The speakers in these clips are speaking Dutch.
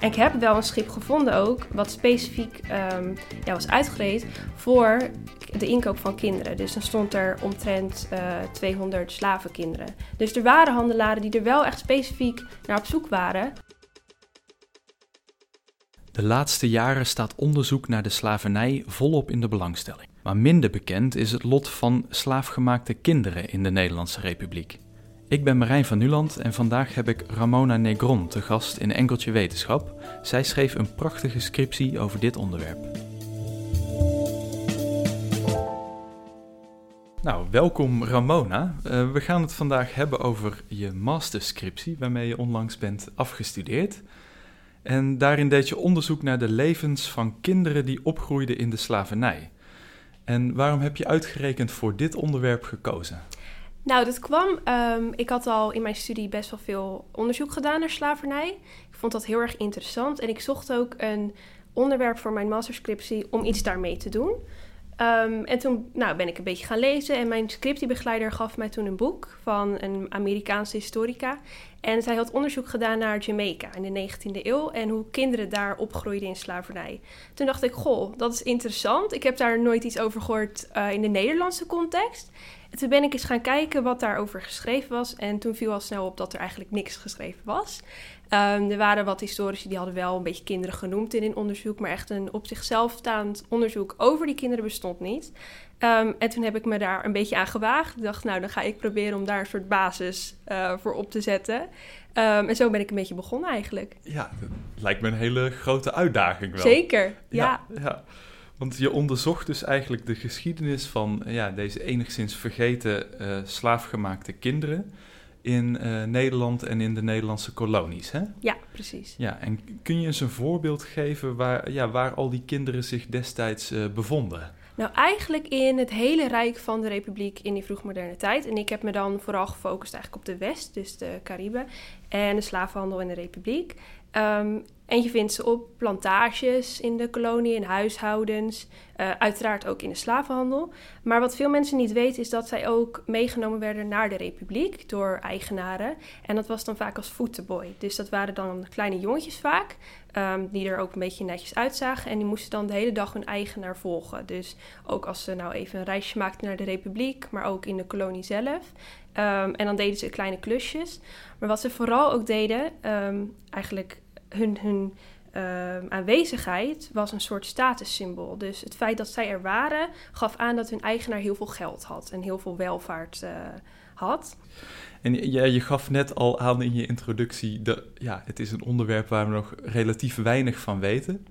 En ik heb wel een schip gevonden ook, wat specifiek ehm, ja, was uitgereed voor de inkoop van kinderen. Dus dan stond er omtrent uh, 200 slavenkinderen. Dus er waren handelaren die er wel echt specifiek naar op zoek waren. De laatste jaren staat onderzoek naar de slavernij volop in de belangstelling. Maar minder bekend is het lot van slaafgemaakte kinderen in de Nederlandse Republiek. Ik ben Marijn van Nuland en vandaag heb ik Ramona Negron te gast in Enkeltje Wetenschap. Zij schreef een prachtige scriptie over dit onderwerp. Nou, welkom Ramona. Uh, we gaan het vandaag hebben over je masterscriptie waarmee je onlangs bent afgestudeerd. En daarin deed je onderzoek naar de levens van kinderen die opgroeiden in de slavernij. En waarom heb je uitgerekend voor dit onderwerp gekozen? Nou, dat kwam. Um, ik had al in mijn studie best wel veel onderzoek gedaan naar slavernij. Ik vond dat heel erg interessant en ik zocht ook een onderwerp voor mijn masterscriptie om iets daarmee te doen. Um, en toen nou, ben ik een beetje gaan lezen en mijn scriptiebegeleider gaf mij toen een boek van een Amerikaanse historica. En zij had onderzoek gedaan naar Jamaica in de 19e eeuw en hoe kinderen daar opgroeiden in slavernij. Toen dacht ik, goh, dat is interessant. Ik heb daar nooit iets over gehoord uh, in de Nederlandse context. En toen ben ik eens gaan kijken wat daarover geschreven was. En toen viel al snel op dat er eigenlijk niks geschreven was. Um, er waren wat historici die hadden wel een beetje kinderen genoemd in hun onderzoek, maar echt een op zichzelf staand onderzoek over die kinderen bestond niet. Um, en toen heb ik me daar een beetje aan gewaagd. Ik dacht, nou, dan ga ik proberen om daar een soort basis uh, voor op te zetten. Um, en zo ben ik een beetje begonnen eigenlijk. Ja, dat lijkt me een hele grote uitdaging wel. Zeker, ja. ja, ja. Want je onderzocht dus eigenlijk de geschiedenis van ja, deze enigszins vergeten uh, slaafgemaakte kinderen in uh, Nederland en in de Nederlandse kolonies, hè? Ja, precies. Ja, en kun je eens een voorbeeld geven waar, ja, waar al die kinderen zich destijds uh, bevonden? Nou, eigenlijk in het hele rijk van de Republiek in die vroegmoderne tijd. En ik heb me dan vooral gefocust eigenlijk op de West, dus de Cariben en de slavenhandel in de Republiek. Um, en je vindt ze op plantages in de kolonie, in huishoudens, uh, uiteraard ook in de slavenhandel. Maar wat veel mensen niet weten is dat zij ook meegenomen werden naar de republiek door eigenaren. En dat was dan vaak als voetenboy. Dus dat waren dan kleine jongetjes vaak, um, die er ook een beetje netjes uitzagen. En die moesten dan de hele dag hun eigenaar volgen. Dus ook als ze nou even een reisje maakten naar de republiek, maar ook in de kolonie zelf. Um, en dan deden ze kleine klusjes. Maar wat ze vooral ook deden, um, eigenlijk hun, hun uh, aanwezigheid was een soort statussymbool. Dus het feit dat zij er waren, gaf aan dat hun eigenaar heel veel geld had en heel veel welvaart uh, had. En ja, je gaf net al aan in je introductie, dat ja, het is een onderwerp waar we nog relatief weinig van weten.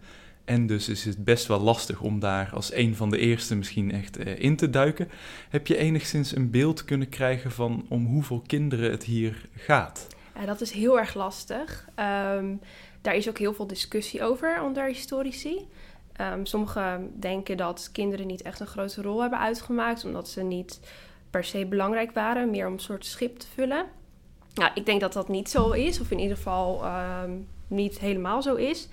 En dus is het best wel lastig om daar als een van de eerste misschien echt uh, in te duiken. Heb je enigszins een beeld kunnen krijgen van om hoeveel kinderen het hier gaat? Ja, dat is heel erg lastig. Um, daar is ook heel veel discussie over onder historici. Um, sommigen denken dat kinderen niet echt een grote rol hebben uitgemaakt, omdat ze niet per se belangrijk waren, meer om een soort schip te vullen. Nou, ik denk dat dat niet zo is, of in ieder geval um, niet helemaal zo is.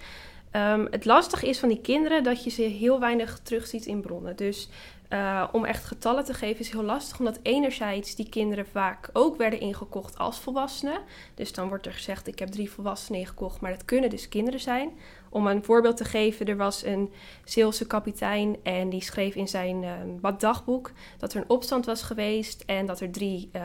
Um, het lastige is van die kinderen dat je ze heel weinig terugziet in bronnen. Dus uh, om echt getallen te geven is heel lastig, omdat enerzijds die kinderen vaak ook werden ingekocht als volwassenen. Dus dan wordt er gezegd: ik heb drie volwassenen ingekocht, maar dat kunnen dus kinderen zijn. Om een voorbeeld te geven, er was een Zeelse kapitein en die schreef in zijn uh, dagboek dat er een opstand was geweest en dat er drie uh,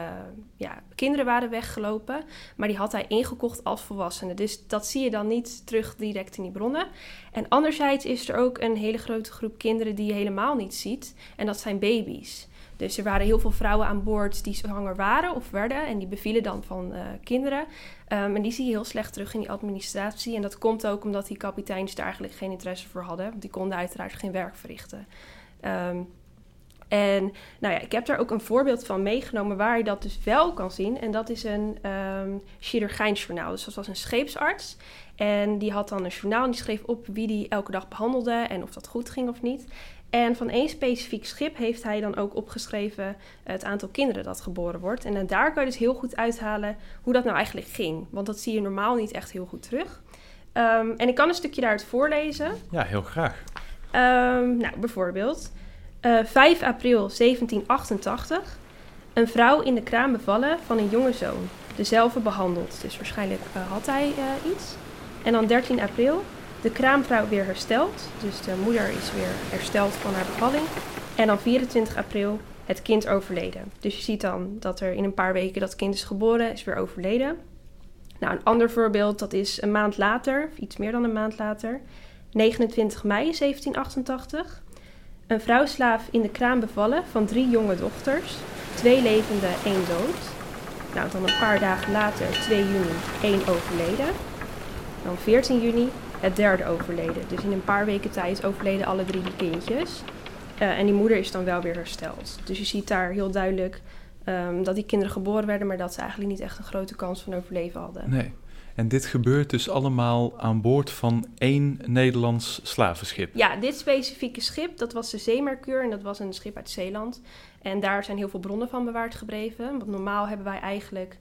ja, kinderen waren weggelopen. Maar die had hij ingekocht als volwassenen. Dus dat zie je dan niet terug direct in die bronnen. En anderzijds is er ook een hele grote groep kinderen die je helemaal niet ziet. En dat zijn baby's. Dus er waren heel veel vrouwen aan boord die zwanger waren of werden en die bevielen dan van uh, kinderen. Um, en die zie je heel slecht terug in die administratie. En dat komt ook omdat die kapiteins daar eigenlijk geen interesse voor hadden. Want die konden uiteraard geen werk verrichten. Um, en nou ja, ik heb daar ook een voorbeeld van meegenomen waar je dat dus wel kan zien. En dat is een um, chirurgijnsjournaal. Dus dat was een scheepsarts. En die had dan een journaal en die schreef op wie die elke dag behandelde en of dat goed ging of niet. En van één specifiek schip heeft hij dan ook opgeschreven het aantal kinderen dat geboren wordt. En daar kan je dus heel goed uithalen hoe dat nou eigenlijk ging. Want dat zie je normaal niet echt heel goed terug. Um, en ik kan een stukje daaruit voorlezen. Ja, heel graag. Um, nou, bijvoorbeeld uh, 5 april 1788. Een vrouw in de kraam bevallen van een jonge zoon. Dezelfde behandeld. Dus waarschijnlijk uh, had hij uh, iets. En dan 13 april, de kraamvrouw weer hersteld. Dus de moeder is weer hersteld van haar bevalling. En dan 24 april, het kind overleden. Dus je ziet dan dat er in een paar weken dat kind is geboren, is weer overleden. Nou, een ander voorbeeld, dat is een maand later, iets meer dan een maand later, 29 mei 1788. Een vrouwslaaf in de kraam bevallen van drie jonge dochters, twee levende, één dood. Nou, dan een paar dagen later, 2 juni, één overleden. Dan 14 juni, het derde overleden. Dus in een paar weken tijd overleden alle drie die kindjes. Uh, en die moeder is dan wel weer hersteld. Dus je ziet daar heel duidelijk um, dat die kinderen geboren werden, maar dat ze eigenlijk niet echt een grote kans van overleven hadden. Nee. En dit gebeurt dus allemaal aan boord van één Nederlands slavenschip. Ja, dit specifieke schip, dat was de Zeemercure en dat was een schip uit Zeeland. En daar zijn heel veel bronnen van bewaard gebleven. Want normaal hebben wij eigenlijk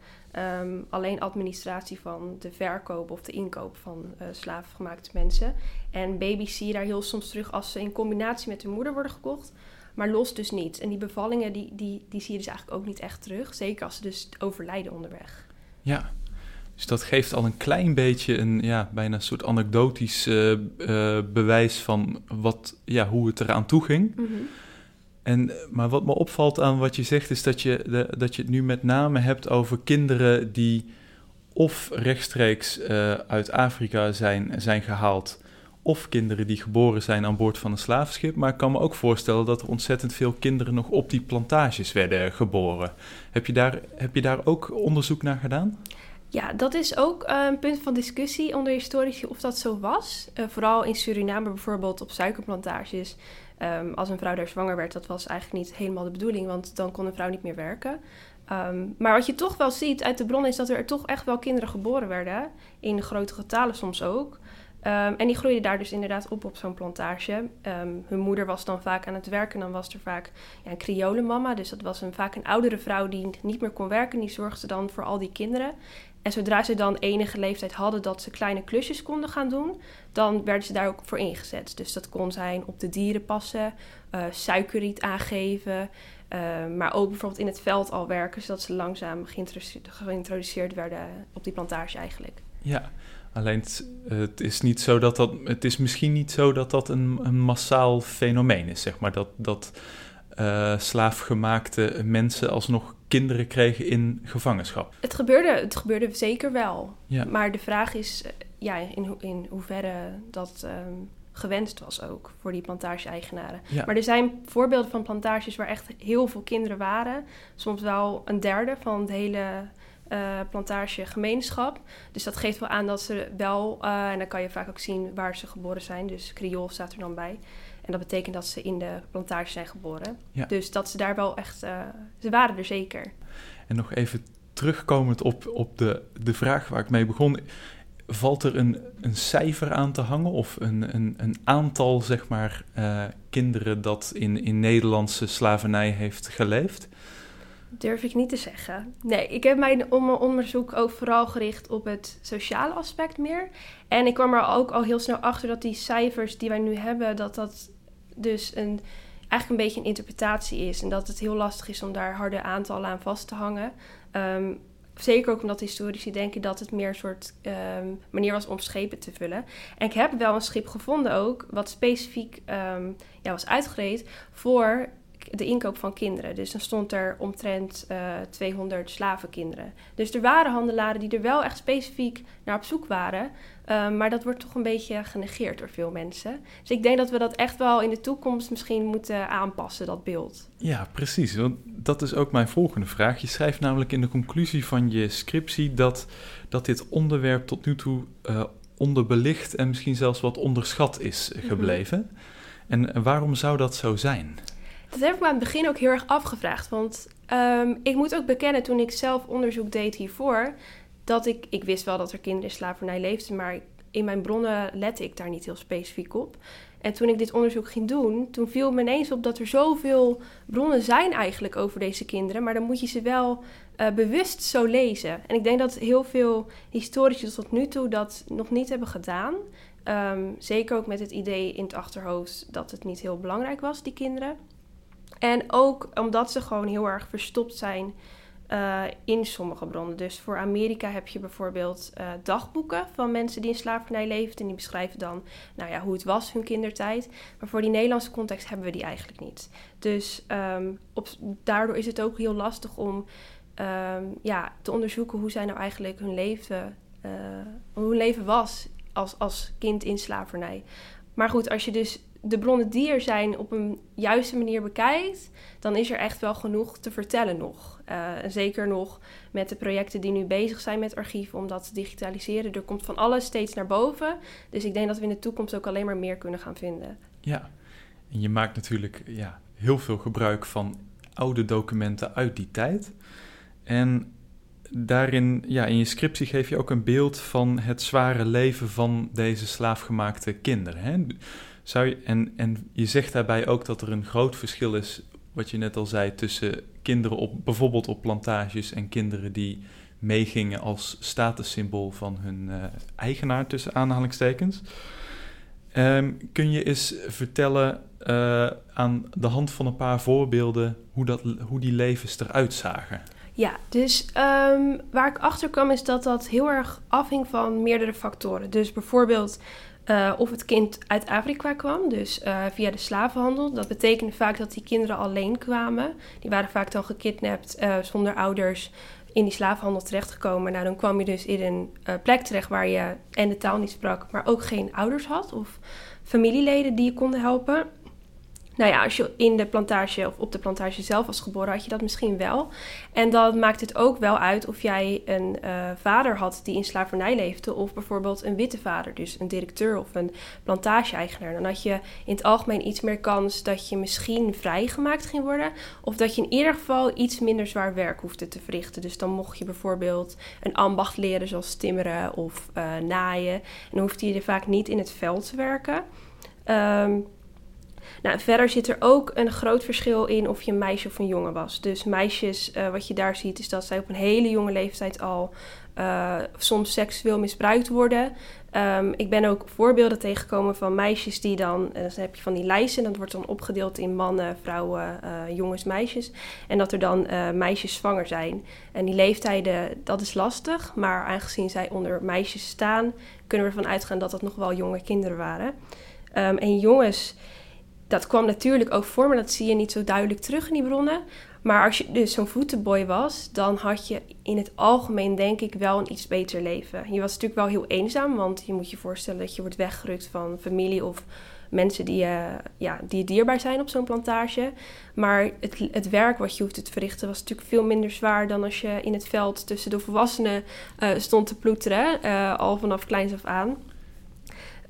um, alleen administratie van de verkoop of de inkoop van uh, slaafgemaakte mensen. En baby's zie je daar heel soms terug als ze in combinatie met hun moeder worden gekocht. Maar los dus niet. En die bevallingen, die, die, die zie je dus eigenlijk ook niet echt terug. Zeker als ze dus overlijden onderweg. Ja, dus dat geeft al een klein beetje een, ja, bijna een soort anekdotisch uh, uh, bewijs van wat, ja, hoe het eraan toe ging. Mm -hmm. En, maar wat me opvalt aan wat je zegt, is dat je, de, dat je het nu met name hebt over kinderen die of rechtstreeks uh, uit Afrika zijn, zijn gehaald, of kinderen die geboren zijn aan boord van een slavenschip. Maar ik kan me ook voorstellen dat er ontzettend veel kinderen nog op die plantages werden geboren. Heb je daar, heb je daar ook onderzoek naar gedaan? Ja, dat is ook uh, een punt van discussie onder historici of dat zo was. Uh, vooral in Suriname bijvoorbeeld op suikerplantages. Um, als een vrouw daar zwanger werd, dat was eigenlijk niet helemaal de bedoeling, want dan kon een vrouw niet meer werken. Um, maar wat je toch wel ziet uit de bron is dat er toch echt wel kinderen geboren werden, in grote getalen soms ook. Um, en die groeiden daar dus inderdaad op op zo'n plantage. Um, hun moeder was dan vaak aan het werken. Dan was er vaak ja, een criolenmama. Dus dat was een, vaak een oudere vrouw die niet meer kon werken. Die zorgde dan voor al die kinderen. En zodra ze dan enige leeftijd hadden dat ze kleine klusjes konden gaan doen, dan werden ze daar ook voor ingezet. Dus dat kon zijn op de dieren passen, uh, suikerriet aangeven, uh, maar ook bijvoorbeeld in het veld al werken, zodat ze langzaam geïntroduceerd, geïntroduceerd werden op die plantage eigenlijk. Ja, alleen het, het, is niet zo dat dat, het is misschien niet zo dat dat een, een massaal fenomeen is, zeg maar, dat, dat uh, slaafgemaakte mensen alsnog kinderen kregen in gevangenschap. Het gebeurde, het gebeurde zeker wel. Ja. Maar de vraag is ja, in, ho in hoeverre dat um, gewenst was ook voor die plantage-eigenaren. Ja. Maar er zijn voorbeelden van plantages waar echt heel veel kinderen waren. Soms wel een derde van het hele uh, plantagegemeenschap. Dus dat geeft wel aan dat ze wel, uh, en dan kan je vaak ook zien waar ze geboren zijn. Dus Creool staat er dan bij. En dat betekent dat ze in de plantage zijn geboren. Ja. Dus dat ze daar wel echt, uh, ze waren er zeker. En nog even terugkomend op, op de, de vraag waar ik mee begon. Valt er een, een cijfer aan te hangen of een, een, een aantal, zeg maar, kinderen dat in, in Nederlandse slavernij heeft geleefd? Durf ik niet te zeggen. Nee, ik heb mijn onderzoek ook vooral gericht op het sociale aspect meer. En ik kwam er ook al heel snel achter dat die cijfers die wij nu hebben, dat dat dus een, eigenlijk een beetje een interpretatie is. En dat het heel lastig is om daar harde aantallen aan vast te hangen. Um, zeker ook omdat historici denken dat het meer een soort um, manier was om schepen te vullen. En ik heb wel een schip gevonden ook, wat specifiek um, ja, was uitgereed voor de inkoop van kinderen. Dus dan stond er omtrent uh, 200 slavenkinderen. Dus er waren handelaren die er wel echt specifiek naar op zoek waren. Um, maar dat wordt toch een beetje genegeerd door veel mensen. Dus ik denk dat we dat echt wel in de toekomst misschien moeten aanpassen, dat beeld. Ja, precies. Want dat is ook mijn volgende vraag. Je schrijft namelijk in de conclusie van je scriptie dat, dat dit onderwerp tot nu toe uh, onderbelicht en misschien zelfs wat onderschat is gebleven. Mm -hmm. En waarom zou dat zo zijn? Dat heb ik me aan het begin ook heel erg afgevraagd. Want um, ik moet ook bekennen, toen ik zelf onderzoek deed hiervoor, dat ik, ik wist wel dat er kinderen in slavernij leefden, maar in mijn bronnen lette ik daar niet heel specifiek op. En toen ik dit onderzoek ging doen, toen viel me ineens op dat er zoveel bronnen zijn eigenlijk over deze kinderen, maar dan moet je ze wel uh, bewust zo lezen. En ik denk dat heel veel historici tot nu toe dat nog niet hebben gedaan. Um, zeker ook met het idee in het achterhoofd dat het niet heel belangrijk was, die kinderen. En ook omdat ze gewoon heel erg verstopt zijn uh, in sommige bronnen. Dus voor Amerika heb je bijvoorbeeld uh, dagboeken van mensen die in slavernij leefden. En die beschrijven dan nou ja, hoe het was hun kindertijd. Maar voor die Nederlandse context hebben we die eigenlijk niet. Dus um, op, daardoor is het ook heel lastig om um, ja, te onderzoeken hoe zij nou eigenlijk hun leven, uh, hoe hun leven was als, als kind in slavernij. Maar goed, als je dus de bronnen die er zijn op een juiste manier bekijkt, dan is er echt wel genoeg te vertellen nog. Uh, zeker nog met de projecten die nu bezig zijn met archieven om dat te digitaliseren. Er komt van alles steeds naar boven. Dus ik denk dat we in de toekomst ook alleen maar meer kunnen gaan vinden. Ja, en je maakt natuurlijk ja, heel veel gebruik van oude documenten uit die tijd. En daarin, ja, in je scriptie geef je ook een beeld van het zware leven van deze slaafgemaakte kinderen. Hè? Zou je, en, en je zegt daarbij ook dat er een groot verschil is, wat je net al zei, tussen kinderen op bijvoorbeeld op plantages en kinderen die meegingen als statussymbool van hun uh, eigenaar, tussen aanhalingstekens. Um, kun je eens vertellen uh, aan de hand van een paar voorbeelden hoe, dat, hoe die levens eruit zagen? Ja, dus um, waar ik achter kwam is dat dat heel erg afhing van meerdere factoren. Dus bijvoorbeeld uh, of het kind uit Afrika kwam, dus uh, via de slavenhandel. Dat betekende vaak dat die kinderen alleen kwamen. Die waren vaak dan gekidnapt uh, zonder ouders in die slavenhandel terechtgekomen. Nou, dan kwam je dus in een plek terecht waar je en de taal niet sprak, maar ook geen ouders had of familieleden die je konden helpen. Nou ja, als je in de plantage of op de plantage zelf was geboren, had je dat misschien wel. En dan maakt het ook wel uit of jij een uh, vader had die in slavernij leefde, of bijvoorbeeld een witte vader, dus een directeur of een plantage-eigenaar. Dan had je in het algemeen iets meer kans dat je misschien vrijgemaakt ging worden, of dat je in ieder geval iets minder zwaar werk hoefde te verrichten. Dus dan mocht je bijvoorbeeld een ambacht leren, zoals timmeren of uh, naaien. En dan hoefde je vaak niet in het veld te werken. Um, nou, verder zit er ook een groot verschil in of je een meisje of een jongen was. Dus meisjes, uh, wat je daar ziet, is dat zij op een hele jonge leeftijd al uh, soms seksueel misbruikt worden. Um, ik ben ook voorbeelden tegengekomen van meisjes die dan, uh, dan heb je van die lijsten, dat wordt dan opgedeeld in mannen, vrouwen, jongens, meisjes. En dat er dan meisjes zwanger zijn. En die leeftijden, dat is lastig, maar aangezien zij onder meisjes staan, kunnen we ervan uitgaan dat dat nog wel jonge kinderen waren. Um, en jongens dat kwam natuurlijk ook voor, maar dat zie je niet zo duidelijk terug in die bronnen. Maar als je dus zo'n voetenboy was, dan had je in het algemeen denk ik wel een iets beter leven. Je was natuurlijk wel heel eenzaam, want je moet je voorstellen dat je wordt weggerukt van familie of mensen die, uh, ja, die dierbaar zijn op zo'n plantage. Maar het, het werk wat je hoefde te verrichten was natuurlijk veel minder zwaar dan als je in het veld tussen de volwassenen uh, stond te ploeteren, uh, al vanaf kleins af aan.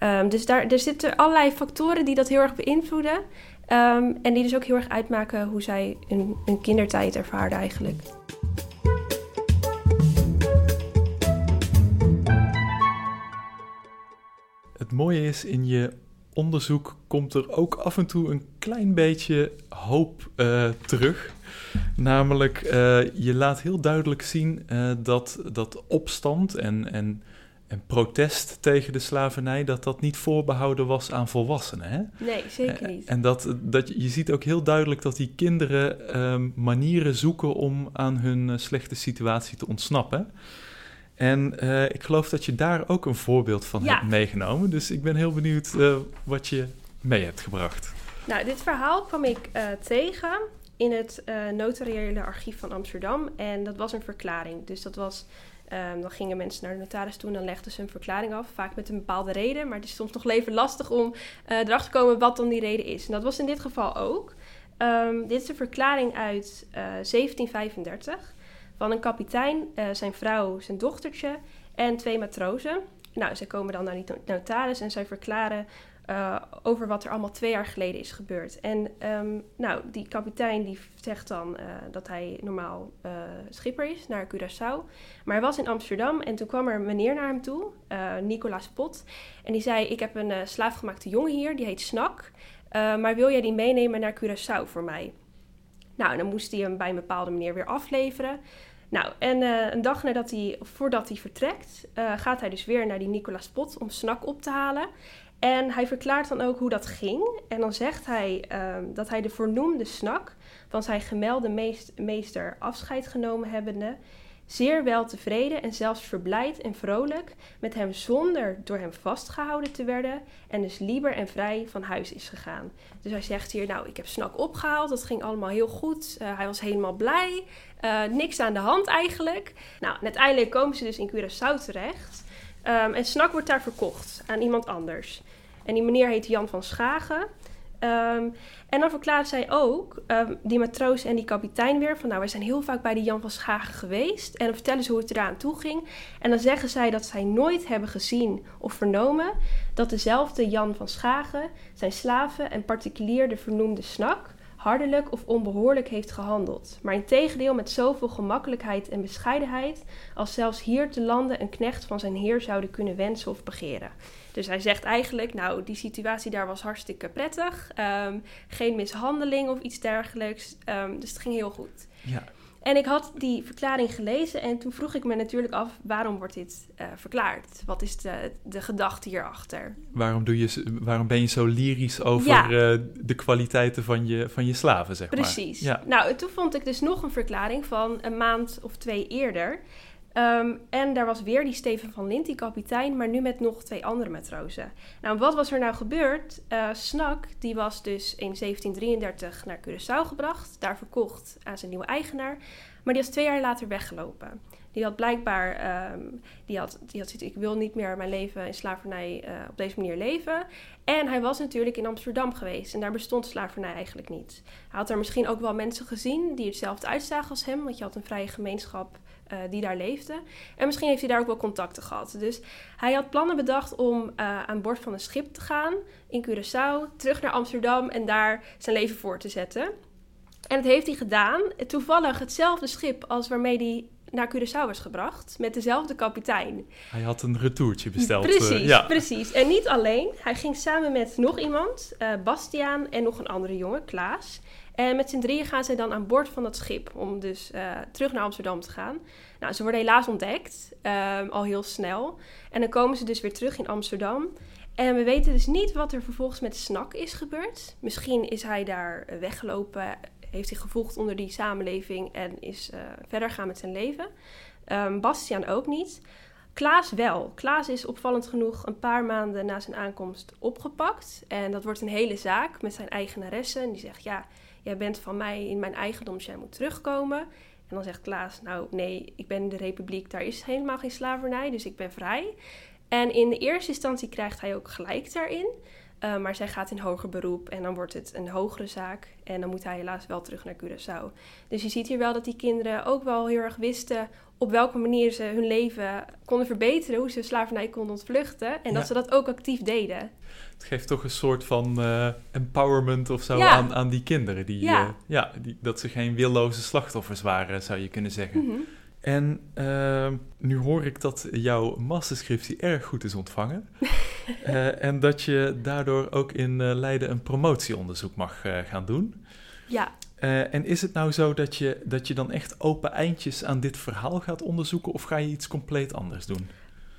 Um, dus daar, er zitten allerlei factoren die dat heel erg beïnvloeden. Um, en die dus ook heel erg uitmaken hoe zij een kindertijd ervaarden eigenlijk. Het mooie is, in je onderzoek komt er ook af en toe een klein beetje hoop uh, terug. Namelijk, uh, je laat heel duidelijk zien uh, dat, dat opstand en, en en protest tegen de slavernij, dat dat niet voorbehouden was aan volwassenen. Hè? Nee, zeker niet. En dat, dat, je ziet ook heel duidelijk dat die kinderen um, manieren zoeken om aan hun uh, slechte situatie te ontsnappen. En uh, ik geloof dat je daar ook een voorbeeld van ja. hebt meegenomen. Dus ik ben heel benieuwd uh, wat je mee hebt gebracht. Nou, dit verhaal kwam ik tegen in het notariële archief van Amsterdam. En dat was een verklaring. Dus dat was Um, dan gingen mensen naar de notaris toe en dan legden ze een verklaring af, vaak met een bepaalde reden. Maar het is soms nog even lastig om uh, erachter te komen wat dan die reden is. En dat was in dit geval ook. Um, dit is een verklaring uit uh, eh, 1735 van een kapitein, uh, zijn vrouw, zijn dochtertje en twee matrozen. Nou, zij komen dan naar die notaris en zij verklaren uh, over wat er allemaal twee jaar geleden is gebeurd. En um, nou, die kapitein die zegt dan uh, dat hij normaal uh, schipper is naar Curaçao. Maar hij was in Amsterdam en toen kwam er een meneer naar hem toe, Nicolaas Pot. En die zei, ik heb een slaafgemaakte jongen hier, die heet Snak. maar wil jij die meenemen naar Curaçao voor mij? Nou, dan moest hij hem bij een bepaalde manier weer afleveren. Nou, en een dag nadat hij, voordat hij vertrekt, gaat hij dus weer naar die Nicolaas Pot om Snak op te halen. En hij verklaart dan ook hoe dat ging. En dan zegt hij ehm, dat hij de vernoemde snak van zijn gemelde meester afscheid genomen hebbende, zeer wel tevreden en zelfs verblijd en vrolijk met hem zonder door hem vastgehouden te werden en dus liever en vrij van huis is gegaan. Dus hij zegt hier, nou, ik heb Snak opgehaald, dat ging allemaal heel goed, uh, hij was helemaal blij, uh, niks aan de hand eigenlijk. Nou, uiteindelijk komen ze dus in Curaçao terecht um, en Snak wordt daar verkocht aan iemand anders. En die meneer heet Jan van Schagen. Um, en dan verklaart zij ook, um, die matroos en die kapitein weer, van nou, wij zijn heel vaak bij die Jan van Schagen geweest. En dan vertellen ze hoe het eraan toe ging. En dan zeggen zij dat zij nooit hebben gezien of vernomen dat dezelfde Jan van Schagen zijn slaven en particulier de vernoemde snak hardelijk of onbehoorlijk heeft gehandeld, maar in tegendeel met zoveel gemakkelijkheid en bescheidenheid als zelfs hier te landen een knecht van zijn heer zouden kunnen wensen of begeren. Dus hij zegt eigenlijk, nou, die situatie daar was hartstikke prettig, um, geen mishandeling of iets dergelijks, um, dus het ging heel goed. Ja. En ik had die verklaring gelezen en toen vroeg ik me natuurlijk af, waarom wordt dit uh, verklaard? Wat is de, de gedachte hierachter? Waarom, doe je, waarom ben je zo lyrisch over ja. uh, de kwaliteiten van je, van je slaven, zeg Precies. maar? Precies. Ja. Nou, toen vond ik dus nog een verklaring van een maand of twee eerder. Um, en daar was weer die Steven van Lint, die kapitein, maar nu met nog twee andere matrozen. Nou, wat was er nou gebeurd? Uh, Snak, die was dus in 1733 naar Curaçao gebracht, daar verkocht aan zijn nieuwe eigenaar, maar die was twee jaar later weggelopen. Die had blijkbaar, um, die had, die had ik wil niet meer mijn leven in slavernij uh, op deze manier leven. En hij was natuurlijk in Amsterdam geweest en daar bestond slavernij eigenlijk niet. Hij had er misschien ook wel mensen gezien die hetzelfde uitzagen als hem, want je had een vrije gemeenschap uh, die daar leefde. En misschien heeft hij daar ook wel contacten gehad. Dus hij had plannen bedacht om uh, aan boord van een schip te gaan in Curaçao, terug naar Amsterdam en daar zijn leven voor te zetten. En dat heeft hij gedaan. Toevallig hetzelfde schip als waarmee hij naar Curaçao was gebracht, met dezelfde kapitein. Hij had een retourtje besteld. Precies, uh, ja. precies. En niet alleen. Hij ging samen met nog iemand, uh, Bastiaan en nog een andere jongen, Klaas. En met z'n drieën gaan zij dan aan boord van dat schip om dus uh, terug naar Amsterdam te gaan. Nou, ze worden helaas ontdekt, um, al heel snel. En dan komen ze dus weer terug in Amsterdam. En we weten dus niet wat er vervolgens met Snak is gebeurd. Misschien is hij daar weggelopen, heeft hij gevoegd onder die samenleving en is uh, verder gaan met zijn leven. Um, Bastiaan ook niet. Klaas wel. Klaas is opvallend genoeg een paar maanden na zijn aankomst opgepakt. En dat wordt een hele zaak met zijn eigenaresse. En die zegt, ja, jij bent van mij in mijn eigendom, dus jij moet terugkomen. En dan zegt Klaas, nou nee, ik ben in de republiek, daar is helemaal geen slavernij, dus ik ben vrij. En in de eerste instantie krijgt hij ook gelijk daarin. Uh, maar zij gaat in hoger beroep en dan wordt het een hogere zaak. En dan moet hij helaas wel terug naar Curaçao. Dus je ziet hier wel dat die kinderen ook wel heel erg wisten op welke manier ze hun leven konden verbeteren, hoe ze slavernij konden ontvluchten. En dat ze dat ook actief deden. Het geeft toch een soort van uh, empowerment of zo ja. aan, aan die kinderen. Die, ja. Uh, ja die, dat ze geen willoze slachtoffers waren, zou je kunnen zeggen. Mm -hmm. En uh, nu hoor ik dat jouw masterscriptie erg goed is ontvangen. uh, en dat je daardoor ook in Leiden een promotieonderzoek mag gaan doen. Ja. En is het nou zo dat je, dat je dan echt open eindjes aan dit verhaal gaat onderzoeken... of ga je iets compleet anders doen?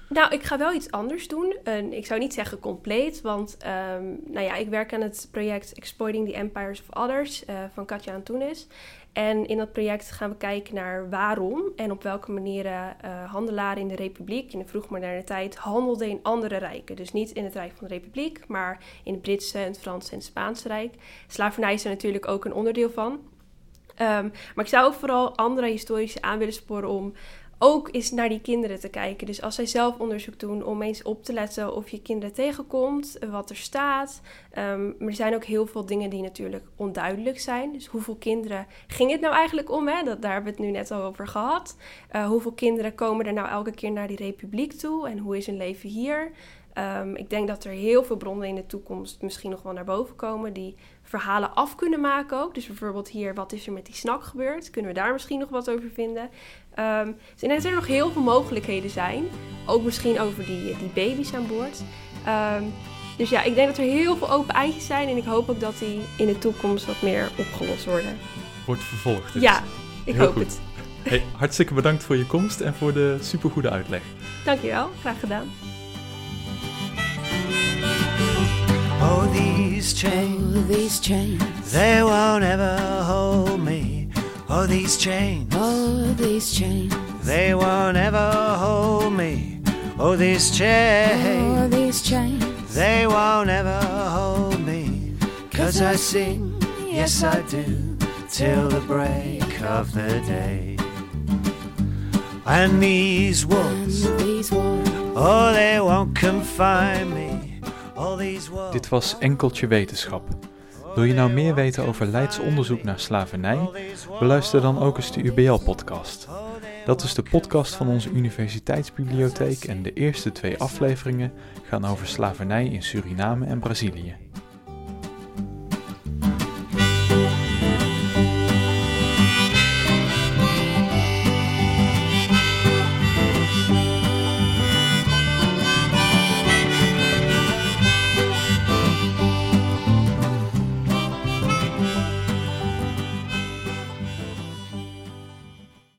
Nou, ik ga wel iets anders doen. Uh, ik zou niet zeggen compleet, want um, nou ja, ik werk aan het project Exploiting the Empires of Others uh, van Katja Antunes. En in dat project gaan we kijken naar waarom en op welke manieren uh, handelaren in de Republiek in de vroegmoderne tijd handelden in andere rijken. Dus niet in het Rijk van de Republiek, maar in het Britse, het Franse en het Spaanse Rijk. Slavernij is er natuurlijk ook een onderdeel van. Um, maar ik zou ook vooral andere historici aan willen sporen om ook eens naar die kinderen te kijken. Dus als zij zelf onderzoek doen, om eens op te letten of je kinderen tegenkomt, wat er staat. Um, maar er zijn ook heel veel dingen die natuurlijk onduidelijk zijn. Dus hoeveel kinderen ging het nou eigenlijk om? Hè? Dat, daar hebben we het nu net al over gehad. Uh, hoeveel kinderen komen er nou elke keer naar die republiek toe? En hoe is hun leven hier? Um, ik denk dat er heel veel bronnen in de toekomst misschien nog wel naar boven komen die verhalen af kunnen maken ook. Dus bijvoorbeeld hier, wat is er met die snak gebeurd? Kunnen we daar misschien nog wat over vinden? Um, dus ik denk dat er nog heel veel mogelijkheden zijn. Ook misschien over die, die baby's aan boord. Um, dus ja, ik denk dat er heel veel open eindjes zijn. En ik hoop ook dat die in de toekomst wat meer opgelost worden. Wordt vervolgd. Dus. Ja, ik heel hoop goed. het. Hey, hartstikke bedankt voor je komst en voor de supergoede uitleg. Dankjewel, graag gedaan. Oh, these chains, Oh, these chains, they won't ever hold me. Oh, these chains, oh, these chains, they won't ever hold me. Oh, these chains. oh, these chains. they won't ever hold me. Cause I sing, yes I do, till the break of the day. And these And these walls, oh, they won't confine me. All these walls. Dit was Enkeltje Wetenschap. Wil je nou meer weten over Leids onderzoek naar slavernij? Beluister dan ook eens de UBL-podcast. Dat is de podcast van onze universiteitsbibliotheek en de eerste twee afleveringen gaan over slavernij in Suriname en Brazilië.